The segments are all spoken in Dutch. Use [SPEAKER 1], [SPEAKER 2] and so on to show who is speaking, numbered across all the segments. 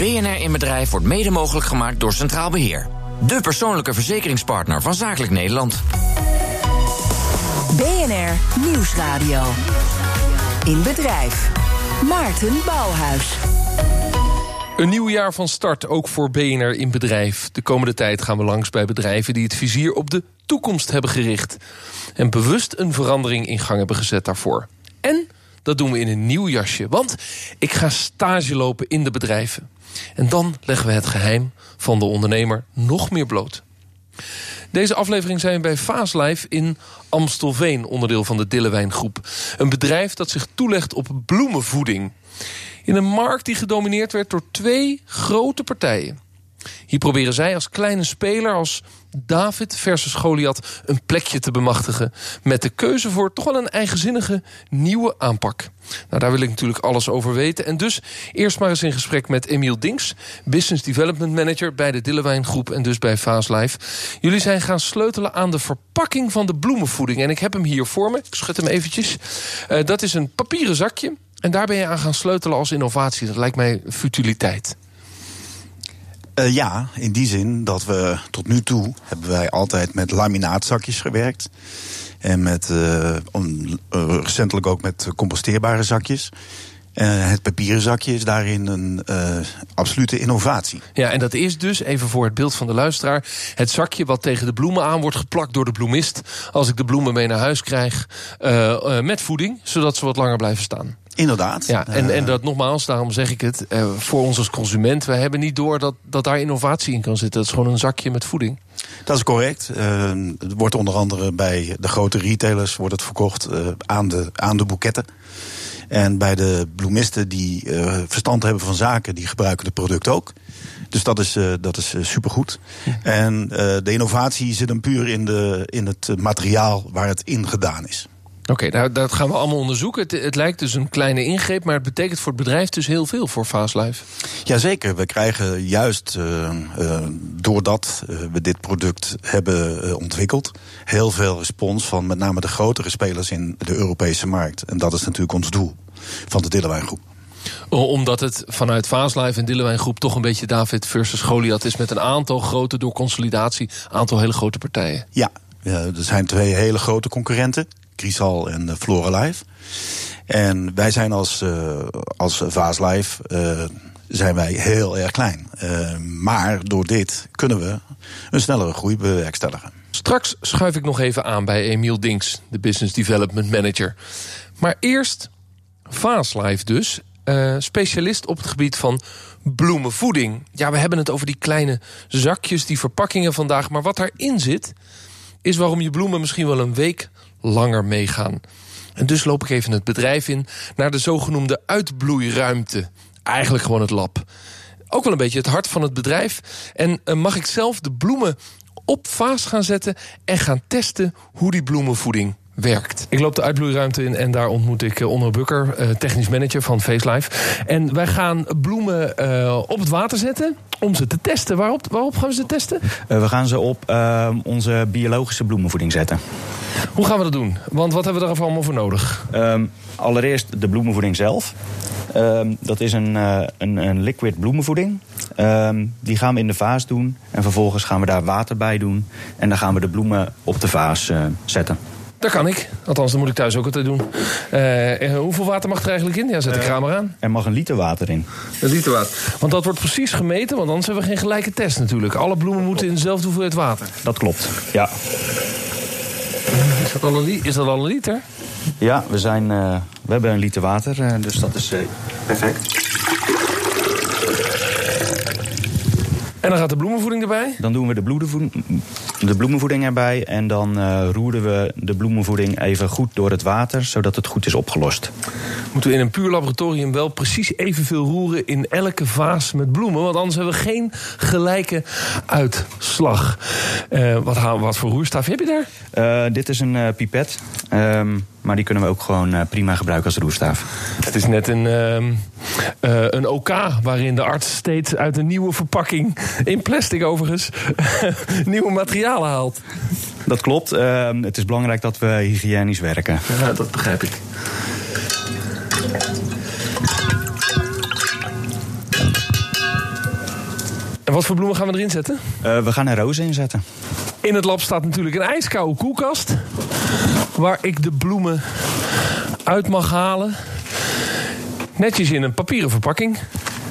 [SPEAKER 1] BNR in Bedrijf wordt mede mogelijk gemaakt door Centraal Beheer. De persoonlijke verzekeringspartner van Zakelijk Nederland.
[SPEAKER 2] BNR Nieuwsradio. In Bedrijf. Maarten Bouwhuis.
[SPEAKER 3] Een nieuw jaar van start, ook voor BNR in bedrijf. De komende tijd gaan we langs bij bedrijven die het vizier op de toekomst hebben gericht. En bewust een verandering in gang hebben gezet daarvoor. En dat doen we in een nieuw jasje. Want ik ga stage lopen in de bedrijven. En dan leggen we het geheim van de ondernemer nog meer bloot. Deze aflevering zijn we bij Faaslife in Amstelveen, onderdeel van de Dillewijn Groep. Een bedrijf dat zich toelegt op bloemenvoeding. In een markt die gedomineerd werd door twee grote partijen. Hier proberen zij als kleine speler, als David versus Goliath, een plekje te bemachtigen. Met de keuze voor toch wel een eigenzinnige nieuwe aanpak. Nou, daar wil ik natuurlijk alles over weten. En dus eerst maar eens in gesprek met Emiel Dinks, Business Development Manager bij de Dillewijn Groep en dus bij Life. Jullie zijn gaan sleutelen aan de verpakking van de bloemenvoeding. En ik heb hem hier voor me. Ik schud hem eventjes. Uh, dat is een papieren zakje. En daar ben je aan gaan sleutelen als innovatie. Dat lijkt mij futiliteit.
[SPEAKER 4] Uh, ja, in die zin dat we tot nu toe hebben wij altijd met laminaatzakjes gewerkt. En met, on, uh, recentelijk ook met composteerbare zakjes. Het papieren zakje is daarin een absolute innovatie.
[SPEAKER 3] Ja, en dat is dus, even voor het beeld van de luisteraar... het zakje wat tegen de bloemen aan wordt geplakt door de bloemist... als ik de bloemen mee naar huis krijg, met voeding... zodat ze wat langer blijven staan.
[SPEAKER 4] Inderdaad.
[SPEAKER 3] Ja, en, en dat nogmaals, daarom zeg ik het, voor ons als consument, we hebben niet door dat, dat daar innovatie in kan zitten. Het is gewoon een zakje met voeding.
[SPEAKER 4] Dat is correct. Uh, het wordt onder andere bij de grote retailers wordt het verkocht uh, aan, de, aan de boeketten. En bij de bloemisten die verstand hebben van zaken, die gebruiken het product ook. Dus dat is, dat is supergoed. En de innovatie zit hem puur in, de, in het materiaal waar het in gedaan is.
[SPEAKER 3] Oké, okay, nou, dat gaan we allemaal onderzoeken. Het, het, lijkt dus een kleine ingreep, maar het betekent voor het bedrijf dus heel veel voor Fastlife.
[SPEAKER 4] Jazeker, we krijgen juist uh, uh, doordat uh, we dit product hebben ontwikkeld, heel veel respons van met name de grotere spelers in de Europese markt. En dat is natuurlijk ons doel van de Dillewijngroep
[SPEAKER 3] omdat het vanuit Vaaslife en Dillewijn Groep toch een beetje David versus Goliath is met een aantal grote door consolidatie, aantal hele grote partijen.
[SPEAKER 4] Ja, er zijn twee hele grote concurrenten. Crisal en Floralife. En wij zijn als, uh, als Vaaslife uh, zijn wij heel erg klein. Maar door dit kunnen we een snellere groei bewerkstelligen.
[SPEAKER 3] Straks schuif ik nog even aan bij Emiel Dinks, de Business Development Manager. Maar eerst Vaaslife dus. Specialist op het gebied van bloemenvoeding. Ja, we hebben het over die kleine zakjes, die verpakkingen vandaag. Maar wat daarin zit, is waarom je bloemen misschien wel een week langer meegaan. En dus loop ik even het bedrijf in naar de zogenoemde uitbloeiruimte. Eigenlijk gewoon het lab. Ook wel een beetje het hart van het bedrijf. En uh, mag ik zelf de bloemen op vaas gaan zetten en gaan testen hoe die bloemenvoeding werkt. Ik loop de uitbloeiruimte in en daar ontmoet ik uh, Onno Bukker, uh, technisch manager van Facelife. En wij gaan bloemen uh, op het water zetten om ze te testen. Waarop, waarop gaan we ze testen?
[SPEAKER 5] we gaan ze op ehm, onze biologische bloemenvoeding zetten.
[SPEAKER 3] Hoe gaan we dat doen? Want wat hebben we er allemaal voor nodig?
[SPEAKER 5] Um, allereerst de bloemenvoeding zelf. Um, dat is een, uh, een, een, liquid bloemenvoeding. Um, die gaan we in de vaas doen. En vervolgens gaan we daar water bij doen. En dan gaan we de bloemen op de vaas uh, zetten.
[SPEAKER 3] Dat kan ik. Althans, dat moet ik thuis ook altijd doen. Uh, hoeveel water mag er eigenlijk in? Ja, zet de kraan maar aan.
[SPEAKER 5] Er mag een liter water in.
[SPEAKER 3] Een liter water. Want dat wordt precies gemeten, want anders hebben we geen gelijke test natuurlijk. Alle bloemen moeten in dezelfde hoeveelheid water.
[SPEAKER 5] Dat klopt, ja.
[SPEAKER 3] Is dat al een, is dat al een liter?
[SPEAKER 5] Ja, we, zijn, uh, we hebben een liter water, uh, dus dat is uh, perfect.
[SPEAKER 3] En dan gaat de bloemenvoeding erbij?
[SPEAKER 5] Dan doen we de, de bloemenvoeding erbij. En dan uh, roeren we de bloemenvoeding even goed door het water, zodat het goed is opgelost.
[SPEAKER 3] Moeten we in een puur laboratorium wel precies evenveel roeren in elke vaas met bloemen? Want anders hebben we geen gelijke uitslag. Uh, wat, wat voor roerstaf heb je
[SPEAKER 5] daar? Uh, dit is een pipet. Um, maar die kunnen we ook gewoon uh, prima gebruiken als roerstaaf.
[SPEAKER 3] Het is net een, uh, uh, een OK waarin de arts steeds uit een nieuwe verpakking, in plastic overigens, nieuwe materialen haalt.
[SPEAKER 5] Dat klopt. Ehm, het is belangrijk dat we hygiënisch werken.
[SPEAKER 3] Ja, dat begrijp ik. En wat voor bloemen gaan we erin zetten?
[SPEAKER 5] Uh, we gaan er rozen in zetten.
[SPEAKER 3] In het lab staat natuurlijk een ijskoude koelkast. Waar ik de bloemen uit mag halen. Netjes in een papieren verpakking.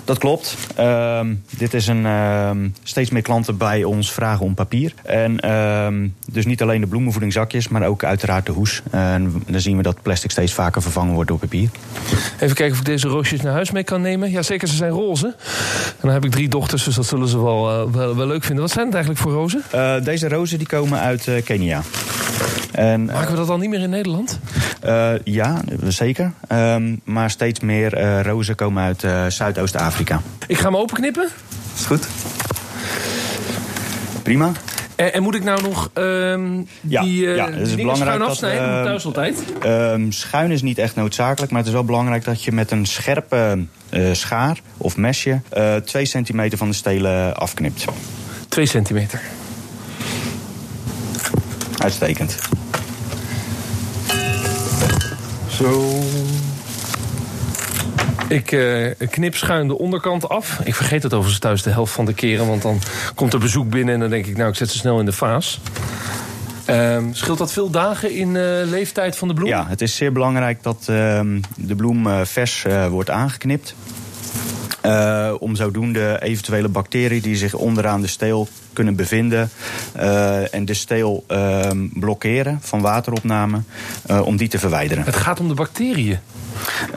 [SPEAKER 5] Dat klopt. Uh, dit is een. Uh, steeds meer klanten bij ons vragen om papier. En uh, dus niet alleen de bloemenvoedingzakjes, maar ook uiteraard de hoes. En dan zien we dat plastic steeds vaker vervangen wordt door papier.
[SPEAKER 3] Even kijken of ik deze roosjes naar huis mee kan nemen. Ja, zeker, ze zijn roze. En dan heb ik drie dochters, dus dat zullen ze wel, eh, wel, wel, leuk vinden. Wat zijn het eigenlijk voor rozen?
[SPEAKER 5] Eh, deze rozen die komen uit eh, Kenia.
[SPEAKER 3] En, Maken we dat dan niet meer in Nederland?
[SPEAKER 5] ja, zeker. Ehm, maar steeds meer rozen komen uit Zuidoost-Afrika.
[SPEAKER 3] Ik ga hem openknippen.
[SPEAKER 5] Is goed. Prima.
[SPEAKER 3] En, en, moet ik nou nog um,
[SPEAKER 5] ja,
[SPEAKER 3] die,
[SPEAKER 5] uh, ja, het is belangrijk
[SPEAKER 3] schuin afsnijden? Dat, uh, thuis altijd?
[SPEAKER 5] Um, schuin is niet echt noodzakelijk, maar het is wel belangrijk dat je met een scherpe uh, schaar of mesje 2 centimeter van de stelen afknipt.
[SPEAKER 3] 2 centimeter.
[SPEAKER 5] Uitstekend.
[SPEAKER 3] Zo. Ik uh, knip schuin de onderkant af. Ik vergeet het overigens thuis de helft van de keren. Want dan komt er bezoek binnen en dan denk ik... nou, ik zet ze snel in de vaas. Uh, scheelt dat veel dagen in uh, leeftijd van de bloem?
[SPEAKER 5] Ja, het is zeer belangrijk dat uh, de bloem uh, vers wordt aangeknipt. om zodoende eventuele bacteriën die zich onderaan de steel kunnen bevinden en de steel ehm, blokkeren van wateropname, om die te verwijderen.
[SPEAKER 3] Het gaat om de bacteriën?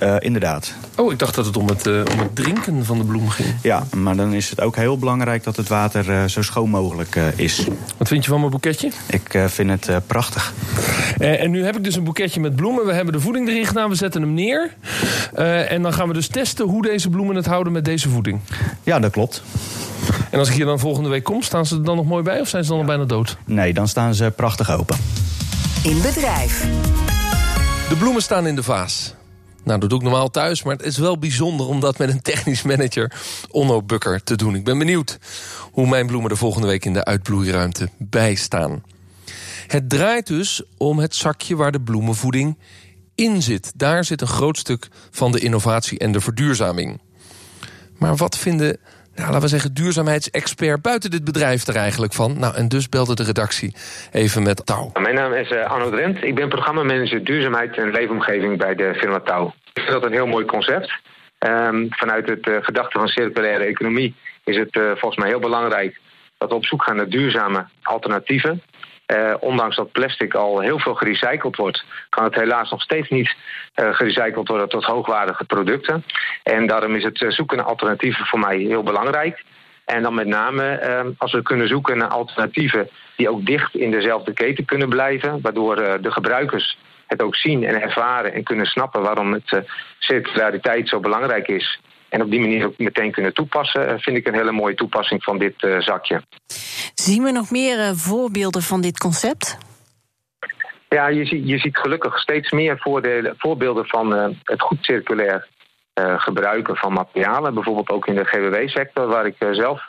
[SPEAKER 5] Uh, inderdaad.
[SPEAKER 3] Oh, ik dacht dat het om het, uh, om het drinken van de bloem ging.
[SPEAKER 5] Ja, maar dan is het ook heel belangrijk dat het water uh, zo schoon mogelijk is.
[SPEAKER 3] Wat vind je van mijn boeketje?
[SPEAKER 5] Ik vind het prachtig.
[SPEAKER 3] en nu heb ik dus een boeketje met bloemen. We hebben de voeding erin gedaan, we zetten hem neer. en dan gaan we dus testen hoe deze bloemen het houden met deze voeding.
[SPEAKER 5] Ja, dat klopt.
[SPEAKER 3] En als ik hier dan volgende week kom, staan ze er dan nog mooi bij of zijn ze dan al bijna dood?
[SPEAKER 5] Nee, dan staan ze prachtig open.
[SPEAKER 2] In bedrijf.
[SPEAKER 3] De bloemen staan in de vaas. Nou, dat doe ik normaal thuis, maar het is wel bijzonder om dat met een technisch manager, Onno Bukker, te doen. Ik ben benieuwd hoe mijn bloemen er volgende week in de uitbloeiruimte bij staan. Het draait dus om het zakje waar de bloemenvoeding in zit. Daar zit een groot stuk van de innovatie en de verduurzaming. Maar wat vinden nou, laten we zeggen, duurzaamheidsexpert buiten dit bedrijf er eigenlijk van? Nou, en dus belde de redactie even met Touw.
[SPEAKER 6] Mijn naam is uh, Arno Drent. Ik ben programmamanager duurzaamheid en leefomgeving bij de firma Touw. Ik vind dat een heel mooi concept. Um, vanuit het uh, gedachte van circulaire economie is het uh, volgens mij heel belangrijk dat we op zoek gaan naar duurzame alternatieven. Uh, ondanks dat plastic al heel veel gerecycled wordt, kan het helaas nog steeds niet uh, gerecycled worden tot hoogwaardige producten. En daarom is het zoeken naar alternatieven voor mij heel belangrijk. En dan met name uh, als we kunnen zoeken naar alternatieven die ook dicht in dezelfde keten kunnen blijven, waardoor de gebruikers het ook zien en ervaren en kunnen snappen waarom het circulariteit zo belangrijk is. En op die manier ook meteen kunnen toepassen, vind ik een hele mooie toepassing van dit zakje.
[SPEAKER 7] Zien we nog meer uh, voorbeelden van dit concept?
[SPEAKER 6] Ja, je ziet, je ziet gelukkig steeds meer voordelen, voorbeelden van uh, het goed circulair gebruiken van materialen. Bijvoorbeeld ook in de GWW-sector, waar ik zelf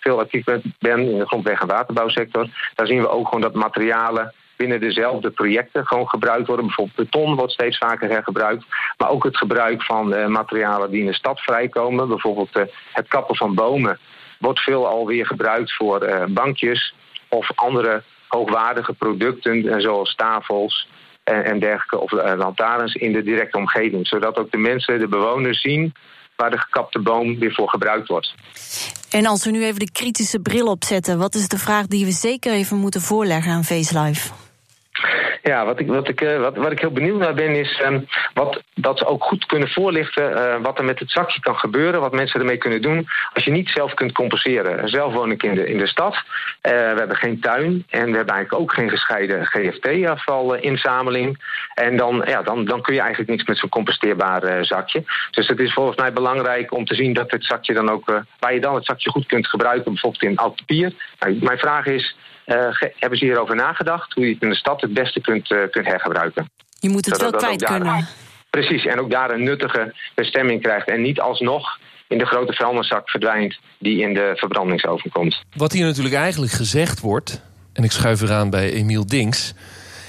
[SPEAKER 6] veel actief ben, in de grondweg- en waterbouwsector. Daar zien we ook gewoon dat materialen binnen dezelfde projecten gewoon gebruikt worden. Bijvoorbeeld beton wordt steeds vaker hergebruikt. Maar ook het gebruik van materialen die in de stad vrijkomen. Bijvoorbeeld het kappen van bomen wordt veel alweer gebruikt voor uh, bankjes of andere hoogwaardige producten, zoals tafels en, en dergelijke, of lantaarns in de directe omgeving. Zodat ook de mensen, de bewoners zien waar de gekapte boom weer voor gebruikt wordt.
[SPEAKER 7] En als we nu even de kritische bril opzetten, wat is de vraag die we zeker even moeten voorleggen aan FaceLife?
[SPEAKER 6] Ja, wat ik, wat, ik, eh, wat, wat ik heel benieuwd naar ben, is um, wat, dat ze ook goed kunnen voorlichten uh, wat er met het zakje kan gebeuren, wat mensen ermee kunnen doen als je niet zelf kunt compenseren. Zelf woon ik in de, in de stad. Uh, we hebben geen tuin en we hebben eigenlijk ook geen gescheiden GFT-afvalinzameling. En dan, ja, dan, dan kun je eigenlijk niks met zo'n composteerbaar zakje. Dus het is volgens mij belangrijk om te zien dat het zakje dan ook, waar je dan het zakje goed kunt gebruiken, bijvoorbeeld in oud papier. Nou, mijn vraag is. Hebben ze hierover nagedacht hoe je het in de stad het beste kunt, uh, kunt hergebruiken?
[SPEAKER 7] Je moet het Zodat wel kwijt kunnen.
[SPEAKER 6] Precies, en ook daar een nuttige bestemming krijgt. En niet alsnog in de grote vuilniszak verdwijnt die in de verbrandingsoven komt.
[SPEAKER 3] Wat hier natuurlijk eigenlijk gezegd wordt, en ik schuif eraan bij Emiel Dinks,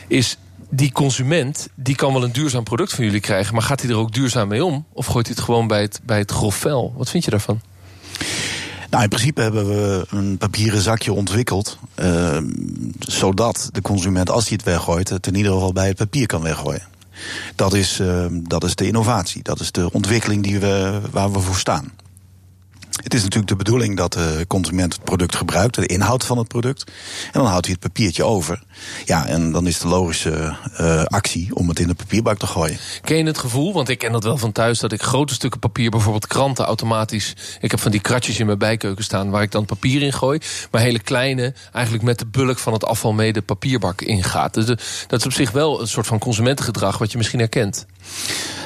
[SPEAKER 3] is die consument die kan wel een duurzaam product van jullie krijgen, maar gaat hij er ook duurzaam mee om? Of gooit hij het gewoon bij het, bij het grof vuil? Wat vind je daarvan?
[SPEAKER 4] Nou, in principe hebben we een papieren zakje ontwikkeld. Uh, zodat de consument, als hij het weggooit, het in ieder geval bij het papier kan weggooien. Dat is, uh, dat is de innovatie, dat is de ontwikkeling die we, waar we voor staan. Het is natuurlijk de bedoeling dat de consument het product gebruikt, de inhoud van het product. En dan houdt hij het papiertje over. Ja, en dan is de logische uh, actie om het in de papierbak te gooien.
[SPEAKER 3] Ken je het gevoel, want ik ken dat wel van thuis, dat ik grote stukken papier, bijvoorbeeld kranten, automatisch. Ik heb van die kratjes in mijn bijkeuken staan waar ik dan papier in gooi. Maar hele kleine, eigenlijk met de bulk van het afval mee de papierbak ingaat. Dus dat is op zich wel een soort van consumentengedrag wat je misschien herkent.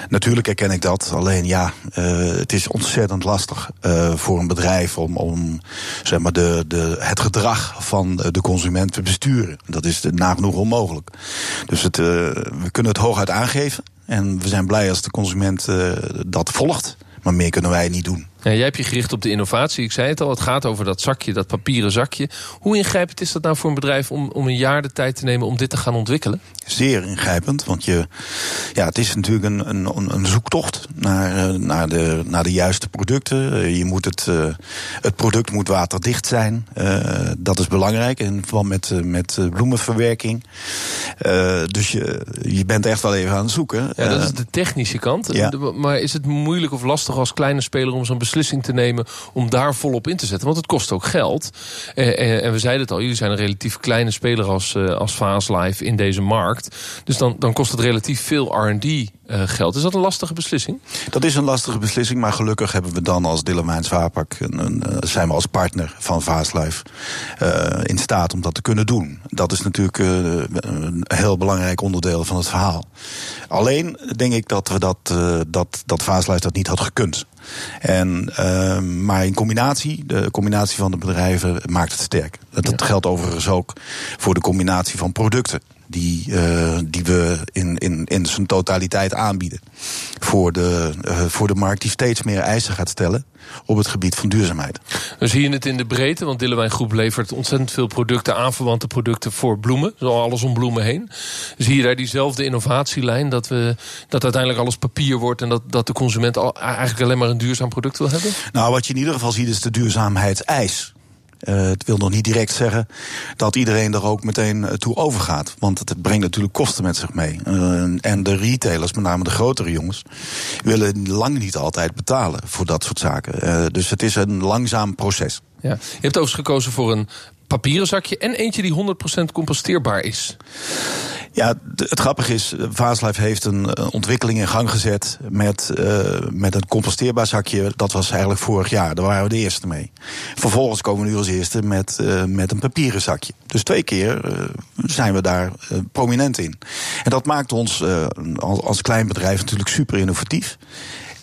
[SPEAKER 4] Natuurlijk herken ik dat. Alleen ja, uh, het is ontzettend lastig uh, voor een bedrijf om, om zeg maar de, de, het gedrag van de consument te besturen. Dat is nagenoeg onmogelijk. Dus het, uh, we kunnen het hooguit aangeven. En we zijn blij als de consument dat volgt. Maar meer kunnen wij niet doen.
[SPEAKER 3] Jij hebt je gericht op de innovatie. Ik zei het al, het gaat over dat zakje, dat papieren zakje. Hoe ingrijpend is dat nou voor een bedrijf om, om een jaar de tijd te nemen om dit te gaan ontwikkelen?
[SPEAKER 4] Zeer ingrijpend, want je, ja, het is natuurlijk een, een, een zoektocht naar, eh, naar, de, naar de juiste producten. Eh, je moet het, uh, het product moet waterdicht zijn. Uh, dat is belangrijk in verband met, met bloemenverwerking. Uh, dus je, je bent echt wel even aan het zoeken.
[SPEAKER 3] Ja, dat is de technische kant. Ja. Maar is het moeilijk of lastig als kleine speler om zo'n beslissing te nemen om daar volop in te zetten. Want het kost ook geld. En, en we zeiden het al, jullie zijn een relatief kleine speler als, als Fast Life in deze markt. Dus dan, dan kost het relatief veel R&D geld. Is dat een lastige beslissing?
[SPEAKER 4] Dat is een lastige beslissing, maar gelukkig hebben we dan als Dillemijns Vaarpak... Een, een, zijn we als partner van Vaaslife uh, in staat om dat te kunnen doen. Dat is natuurlijk een heel belangrijk onderdeel van het verhaal. Alleen denk ik dat, we dat, dat, dat Vaaslife dat niet had gekund. En, uh, maar in combinatie, de combinatie van de bedrijven maakt het sterk. Dat, dat geldt overigens ook voor de combinatie van producten die, uh, die we in, in, in zijn totaliteit aanbieden. Voor de, uh, voor de markt die steeds meer eisen gaat stellen op het gebied van duurzaamheid.
[SPEAKER 3] Dan zie je het in de breedte, want Dillewijn Groep levert ontzettend veel producten, aanverwante producten voor bloemen, zo alles om bloemen heen. Zie je daar diezelfde innovatielijn, dat, we, dat uiteindelijk alles papier wordt en dat, dat de consument al, eigenlijk alleen maar een duurzaam product wil hebben?
[SPEAKER 4] Nou, wat je in ieder geval ziet is de duurzaamheidseis. Uh, het wil nog niet direct zeggen dat iedereen er ook meteen toe overgaat. Want het brengt natuurlijk kosten met zich mee. Uh, en de retailers, met name de grotere jongens, willen lang niet altijd betalen voor dat soort zaken. Dus het is een langzaam proces.
[SPEAKER 3] Ja. Je hebt overigens gekozen voor een papieren zakje en eentje die 100% composteerbaar is.
[SPEAKER 4] Ja, het grappige is, Vaaslife heeft een ontwikkeling in gang gezet met, uh, met een composteerbaar zakje. Dat was eigenlijk vorig jaar, daar waren we de eerste mee. Vervolgens komen we nu als eerste met, uh, met een papieren zakje. Dus twee keer uh, zijn we daar prominent in. En dat maakt ons als, als klein bedrijf natuurlijk super innovatief.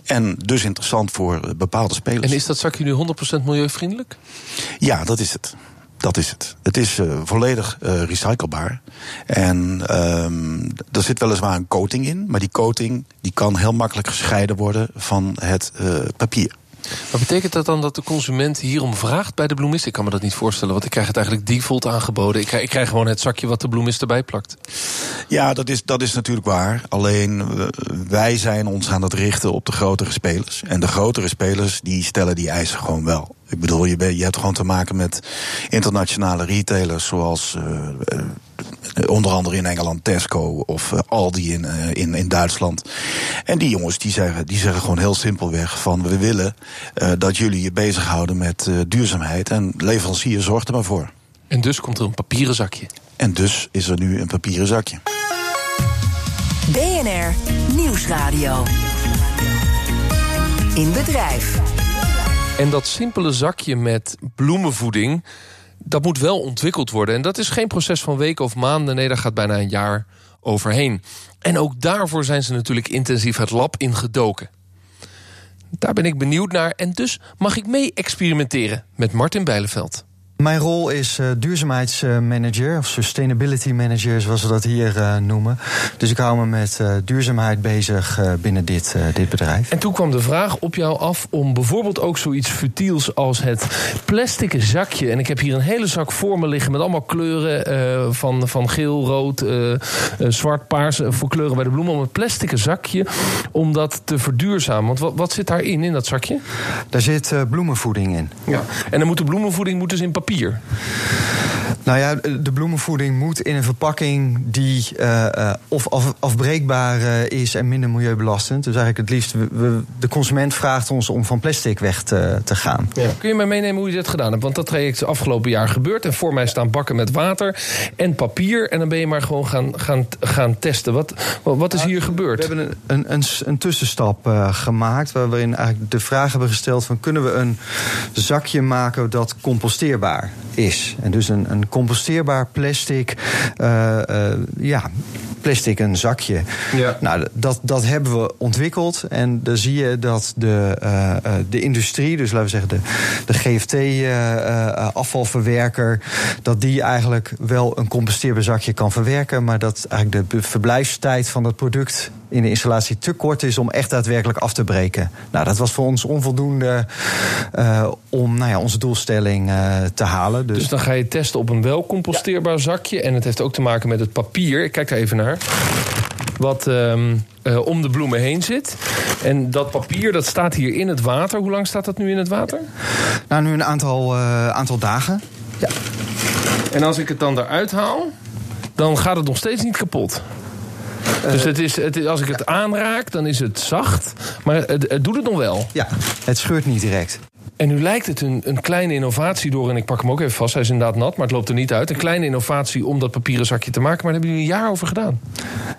[SPEAKER 4] En dus interessant voor bepaalde spelers.
[SPEAKER 3] En is dat zakje nu 100% milieuvriendelijk?
[SPEAKER 4] Ja, dat is het. Dat is het. Het is uh, volledig uh, recyclebaar. En um, er zit weliswaar een coating in, maar die coating die kan heel makkelijk gescheiden worden van het uh, papier.
[SPEAKER 3] Maar betekent dat dan dat de consument hierom vraagt bij de bloemist? Ik kan me dat niet voorstellen, want ik krijg het eigenlijk default aangeboden. Ik krijg, ik krijg gewoon het zakje wat de bloemist erbij plakt.
[SPEAKER 4] Ja, dat is, dat is natuurlijk waar. Alleen wij zijn ons aan het richten op de grotere spelers. En de grotere spelers die stellen die eisen gewoon wel. Ik bedoel, je, ben, je hebt gewoon te maken met internationale retailers zoals uh, uh, onder andere in Engeland Tesco of uh, Aldi in, in, in Duitsland. En die jongens die zeggen, die zeggen gewoon heel simpelweg van we willen dat jullie je bezighouden met duurzaamheid en leverancier zorgt er maar voor.
[SPEAKER 3] En dus komt er een papieren zakje.
[SPEAKER 4] En dus is er nu een papieren zakje.
[SPEAKER 2] BNR Nieuwsradio. In bedrijf.
[SPEAKER 3] En dat simpele zakje met bloemenvoeding, dat moet wel ontwikkeld worden. En dat is geen proces van weken of maanden. Nee, daar gaat bijna een jaar overheen. En ook daarvoor zijn ze natuurlijk intensief het lab ingedoken. Daar ben ik benieuwd naar. En dus mag ik mee experimenteren met Martin Bijleveld.
[SPEAKER 8] Mijn rol is uh, duurzaamheidsmanager of sustainability manager, zoals we dat hier uh, noemen. Dus ik hou me met uh, duurzaamheid bezig binnen dit, dit bedrijf.
[SPEAKER 3] En toen kwam de vraag op jou af om bijvoorbeeld ook zoiets futiels als het plastic zakje. En ik heb hier een hele zak voor me liggen met allemaal kleuren van, van geel, rood, zwart, paars voor kleuren bij de bloemen. Om het plastic zakje om dat te verduurzamen. Want wat, wat zit daarin, in dat zakje?
[SPEAKER 8] Daar zit bloemenvoeding in.
[SPEAKER 3] Ja. En dan moet de bloemenvoeding moet dus in papier papier?
[SPEAKER 8] Nou ja, de bloemenvoeding moet in een verpakking die uh, of af, afbreekbaar uh, is en minder milieubelastend. Dus eigenlijk het liefst, we, de consument vraagt ons om van plastic weg te, te gaan.
[SPEAKER 3] Ja. Kun je mij meenemen hoe je dit gedaan hebt? Want dat traject is afgelopen jaar gebeurd. En voor mij staan bakken met water en papier. En dan ben je maar gewoon gaan, gaan, gaan testen. Wat, wat is hier gebeurd?
[SPEAKER 8] We hebben een, een, een tussenstap gemaakt. Waarin eigenlijk de vraag hebben gesteld: van, kunnen we een zakje maken dat composteerbaar is? En dus een, een composteerbaar plastic. Uh, uh, ja, plastic een zakje. Ja. Nou, dat, dat hebben we ontwikkeld. En dan zie je dat de, uh, de industrie, dus laten we zeggen de, de GFT-afvalverwerker, dat die eigenlijk wel een composteerbaar zakje kan verwerken. Maar dat eigenlijk de verblijfstijd van dat product in de installatie te kort is om echt daadwerkelijk af te breken. Nou, dat was voor ons onvoldoende uh, om nou ja, onze doelstelling uh, te halen.
[SPEAKER 3] Dus... dus... dan ga je testen op een wel composteerbaar zakje. En het heeft ook te maken met het papier. Ik kijk daar even naar. Wat um, uh, om de bloemen heen zit. En dat papier dat staat hier in het water. Hoe lang staat dat nu in het water?
[SPEAKER 8] Nou, nu een aantal, aantal dagen. Ja.
[SPEAKER 3] En als ik het dan eruit haal, dan gaat het nog steeds niet kapot. Dus het is, het als ik het aanraak, dan is het zacht. Maar het, het doet het nog wel.
[SPEAKER 8] Ja, het scheurt niet direct.
[SPEAKER 3] En nu lijkt het een, een kleine innovatie door, en ik pak hem ook even vast, hij is inderdaad nat, maar het loopt er niet uit. Een kleine innovatie om dat papieren zakje te maken, maar daar hebben jullie een jaar over gedaan.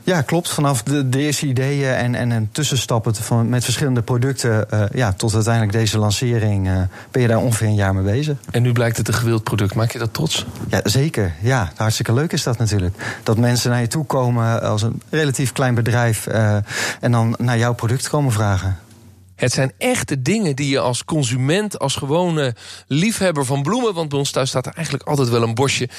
[SPEAKER 8] Ja, klopt. Vanaf de, de eerste ideeën en, en een tussenstappen van, met verschillende producten uh, ja, tot uiteindelijk deze lancering uh, ben je daar ongeveer een jaar mee bezig.
[SPEAKER 3] En nu blijkt het een gewild product. Maak je dat trots?
[SPEAKER 8] Ja, zeker. Ja, hartstikke leuk is dat natuurlijk. Dat mensen naar je toe komen als een relatief klein bedrijf uh, en dan naar jouw product komen vragen.
[SPEAKER 3] Het zijn echte dingen die je als consument, als gewone liefhebber van bloemen, want bij ons thuis staat er eigenlijk altijd wel een bosje.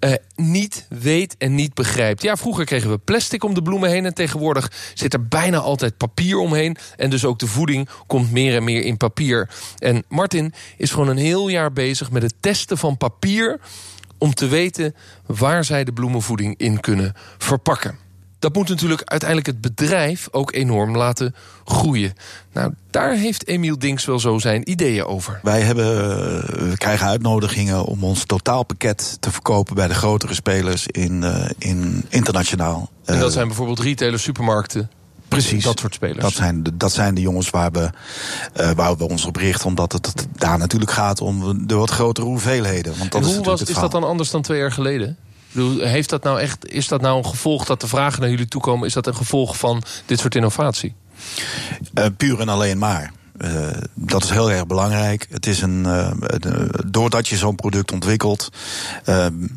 [SPEAKER 3] Uh, niet weet en niet begrijpt. Ja, vroeger kregen we plastic om de bloemen heen... en tegenwoordig zit er bijna altijd papier omheen. En dus ook de voeding komt meer en meer in papier. En Martin is gewoon een heel jaar bezig met het testen van papier... om te weten waar zij de bloemenvoeding in kunnen verpakken dat moet natuurlijk uiteindelijk het bedrijf ook enorm laten groeien. Nou, daar heeft Emiel Dinks wel zo zijn ideeën over.
[SPEAKER 4] Wij hebben, eh, we krijgen uitnodigingen om ons totaalpakket te verkopen bij de grotere spelers in, uh, in internationaal.
[SPEAKER 3] En dat eh, zijn bijvoorbeeld retailers, supermarkten.
[SPEAKER 4] Precies.
[SPEAKER 3] Dat soort spelers.
[SPEAKER 4] Dat zijn de, dat zijn de jongens waar we, uh, waar we ons op richten. Omdat het daar natuurlijk gaat om de wat grotere hoeveelheden. Want dat
[SPEAKER 3] en
[SPEAKER 4] hoe is,
[SPEAKER 3] was, is dat dan anders dan twee jaar geleden? Heeft dat nou echt, is dat nou een gevolg dat de vragen naar jullie toe komen? Is dat een gevolg van dit soort innovatie?
[SPEAKER 4] Uh, puur en alleen maar. Uh, dat is heel erg belangrijk. Het is een, uh, doordat je zo'n product ontwikkelt,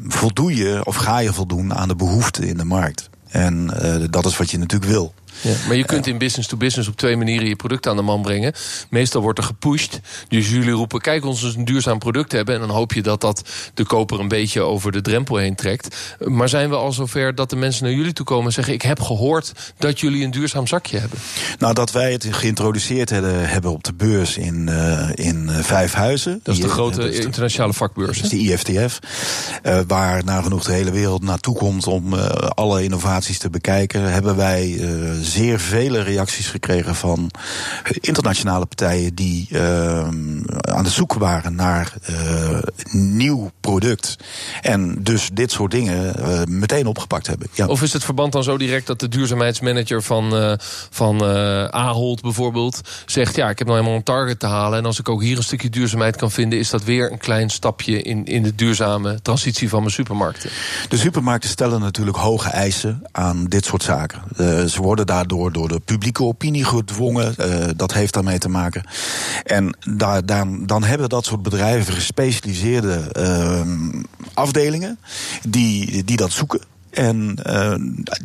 [SPEAKER 4] voldoe je of ga je voldoen aan de behoeften in de markt. En dat is wat je natuurlijk wil.
[SPEAKER 3] Ja, maar je kunt in business to business op twee manieren je product aan de man brengen. Meestal wordt er gepusht. Dus jullie roepen: kijk, ons eens een duurzaam product hebben. En dan hoop je dat dat de koper een beetje over de drempel heen trekt. Maar zijn we al zover dat de mensen naar jullie toe komen en zeggen: Ik heb gehoord dat jullie een duurzaam zakje hebben?
[SPEAKER 4] Nou, dat wij het geïntroduceerd hebben op de beurs in, uh, in uh, vijf huizen.
[SPEAKER 3] Dat is de grote is internationale vakbeurs.
[SPEAKER 4] Dat is de IFTF. Uh, waar nagenoeg de hele wereld naartoe komt om alle innovaties te bekijken. Hebben wij zeer vele reacties gekregen van internationale partijen die uh, aan het zoeken waren naar uh, nieuw product. En dus dit soort dingen uh, meteen opgepakt hebben.
[SPEAKER 3] Ja. Of is het verband dan zo direct dat de duurzaamheidsmanager van, van Ahold bijvoorbeeld zegt: Ja, ik heb nou helemaal een target te halen. En als ik ook hier een stukje duurzaamheid kan vinden, is dat weer een klein stapje in, in de duurzame transitie van mijn supermarkten.
[SPEAKER 4] De supermarkten stellen natuurlijk hoge eisen aan dit soort zaken. ze worden daar daardoor door de publieke opinie gedwongen. Uh, dat heeft daarmee te maken. En daar, dan, dan hebben dat soort bedrijven gespecialiseerde uh, afdelingen die, die dat zoeken. En uh,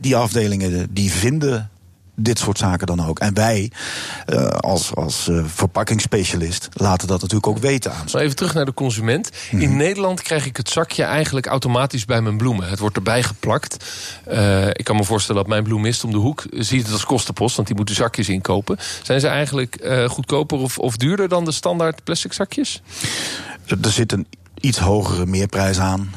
[SPEAKER 4] die afdelingen die vinden dit soort zaken dan ook. En wij, uh, als, als uh, verpakkingsspecialist, laten dat natuurlijk ook weten aan.
[SPEAKER 3] Even terug naar de consument. In
[SPEAKER 4] Mhm.
[SPEAKER 3] Nederland krijg ik het zakje eigenlijk automatisch bij mijn bloemen. Het wordt erbij geplakt. Uh, ik kan me voorstellen dat mijn bloemist om de hoek ziet het als kostenpost, want die moet de zakjes inkopen. Zijn ze eigenlijk goedkoper of, of duurder dan de standaard plastic zakjes?
[SPEAKER 4] Er zit een iets hogere meerprijs aan,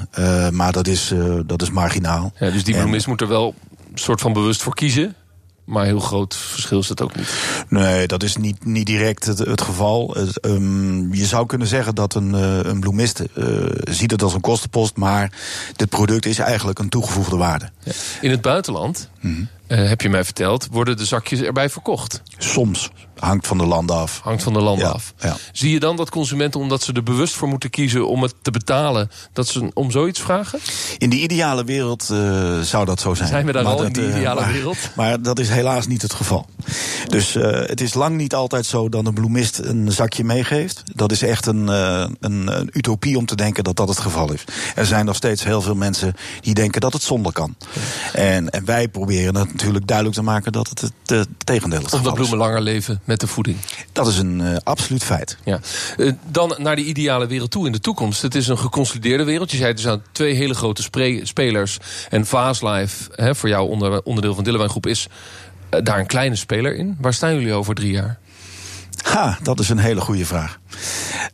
[SPEAKER 4] maar dat is, dat is marginaal.
[SPEAKER 3] Ja, dus die bloemist en, moet er wel soort van bewust voor kiezen. Maar heel groot verschil is dat ook niet.
[SPEAKER 4] Nee, dat is niet, niet direct het, het geval. Het, um, je zou kunnen zeggen dat een, uh, een bloemist uh, ziet het als een kostenpost, maar dit product is eigenlijk een toegevoegde waarde.
[SPEAKER 3] Ja. In het buitenland, mm -hmm. uh, heb je mij verteld, worden de zakjes erbij verkocht.
[SPEAKER 4] Soms. Hangt van de landen af.
[SPEAKER 3] Hangt van de landen
[SPEAKER 4] ja,
[SPEAKER 3] af.
[SPEAKER 4] Ja.
[SPEAKER 3] Zie je dan dat consumenten, omdat ze er bewust voor moeten kiezen om het te betalen, dat ze om zoiets vragen?
[SPEAKER 4] In de ideale wereld uh, zou dat zo zijn.
[SPEAKER 3] Zijn we daar
[SPEAKER 4] maar
[SPEAKER 3] al
[SPEAKER 4] dat,
[SPEAKER 3] in die ideale
[SPEAKER 4] uh, maar,
[SPEAKER 3] wereld?
[SPEAKER 4] Maar dat is helaas niet het geval. Dus het is lang niet altijd zo dat een bloemist een zakje meegeeft. Dat is echt een, een, een, utopie om te denken dat dat het geval is. Er zijn nog steeds heel veel mensen die denken dat het zonder kan. En, en, wij proberen het natuurlijk duidelijk te maken dat het het, het tegendeel is.
[SPEAKER 3] Omdat bloemen langer leven met de voeding.
[SPEAKER 4] Dat is een uh, absoluut feit.
[SPEAKER 3] Ja. Uh, dan naar die ideale wereld toe in de toekomst. Het is een geconsolideerde wereld. Je zei er zijn twee hele grote spelers. En Vaaslife, hè, voor jou onder, onderdeel van Dillewijn Groep, is uh, daar een kleine speler in. Waar staan jullie over drie jaar?
[SPEAKER 4] Ha, dat is een hele goede vraag.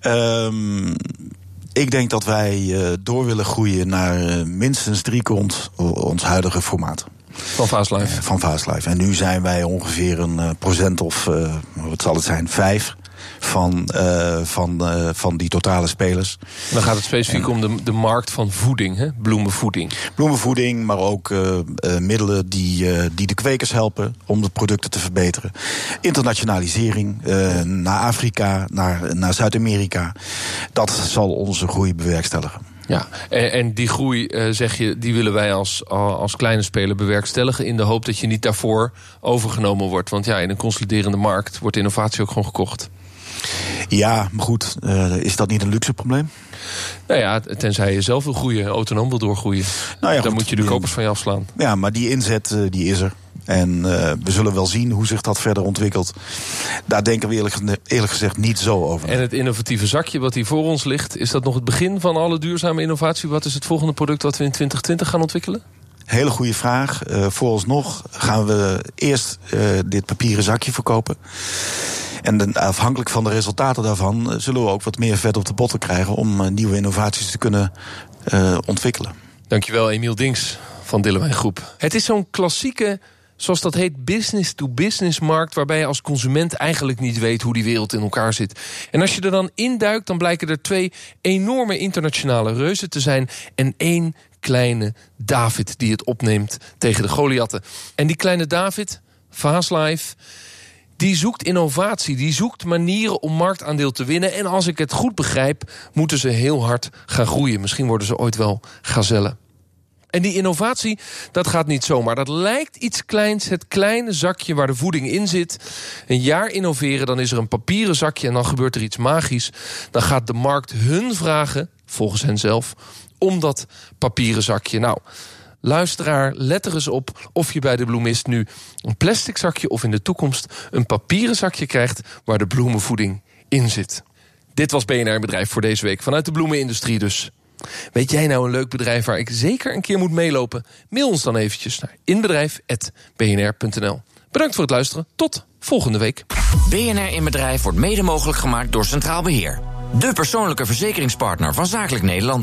[SPEAKER 4] Um, ik denk dat wij door willen groeien naar minstens drie kont ons huidige formaat.
[SPEAKER 3] Van Vaaslife?
[SPEAKER 4] Van Vaaslife. En nu zijn wij ongeveer een uh, procent of, uh, wat zal het zijn, vijf van, uh, van, van die totale spelers.
[SPEAKER 3] Dan gaat het specifiek en, om de, de markt van voeding, hè? bloemenvoeding.
[SPEAKER 4] Bloemenvoeding, maar ook middelen die, die de kwekers helpen om de producten te verbeteren. Internationalisering naar Afrika, naar, naar Zuid-Amerika. Dat zal onze groei bewerkstelligen.
[SPEAKER 3] Ja, en, en, die groei, uh, zeg je, die willen wij als, als kleine speler bewerkstelligen... in de hoop dat je niet daarvoor overgenomen wordt. Want ja, in een consoliderende markt wordt innovatie ook gewoon gekocht.
[SPEAKER 4] Ja, maar goed, uh, is dat niet een luxe probleem?
[SPEAKER 3] Nou ja, tenzij je zelf wil groeien, autonoom wil doorgroeien. Nou ja, dan goed, moet je de kopers van je afslaan.
[SPEAKER 4] Ja, maar die inzet, uh, die is er. En uh, we zullen wel zien hoe zich dat verder ontwikkelt. Daar denken we eerlijk, eerlijk gezegd niet zo over.
[SPEAKER 3] En het innovatieve zakje wat hier voor ons ligt... is dat nog het begin van alle duurzame innovatie? Wat is het volgende product wat we in 2020 gaan ontwikkelen?
[SPEAKER 4] Hele goede vraag. Uh, vooralsnog gaan we eerst uh, dit papieren zakje verkopen. En afhankelijk van de resultaten daarvan... zullen we ook wat meer vet op de botten krijgen... om nieuwe innovaties te kunnen ontwikkelen.
[SPEAKER 3] Dankjewel, Emiel Dings van Dillewijn Groep. Het is zo'n klassieke zoals dat heet, business-to-business markt... waarbij je als consument eigenlijk niet weet hoe die wereld in elkaar zit. En als je er dan induikt, dan blijken er twee enorme internationale reuzen te zijn... en één kleine David die het opneemt tegen de Goliatten. En die kleine David, Vaaslife... Die zoekt innovatie, die zoekt manieren om marktaandeel te winnen. En als ik het goed begrijp, moeten ze heel hard gaan groeien. Misschien worden ze ooit wel gazellen. En die innovatie, dat gaat niet zomaar. Dat lijkt iets kleins, het kleine zakje waar de voeding in zit. Een jaar innoveren, dan is er een papieren zakje... en dan gebeurt er iets magisch. Dan gaat de markt hun vragen, volgens hen zelf... om dat papieren zakje. Nou, luisteraar, let er eens op of je bij de bloemist nu... een plastic zakje of in de toekomst een papieren zakje krijgt... waar de bloemenvoeding in zit. Dit was BNR Bedrijf voor deze week, vanuit de bloemenindustrie dus... Weet jij nou een leuk bedrijf waar ik zeker een keer moet meelopen? Mail ons dan eventjes naar inbedrijf.bnr.nl. Bedankt voor het luisteren. Tot volgende week.
[SPEAKER 1] BNR in Bedrijf wordt mede mogelijk gemaakt door Centraal Beheer. De persoonlijke verzekeringspartner van Zakelijk Nederland.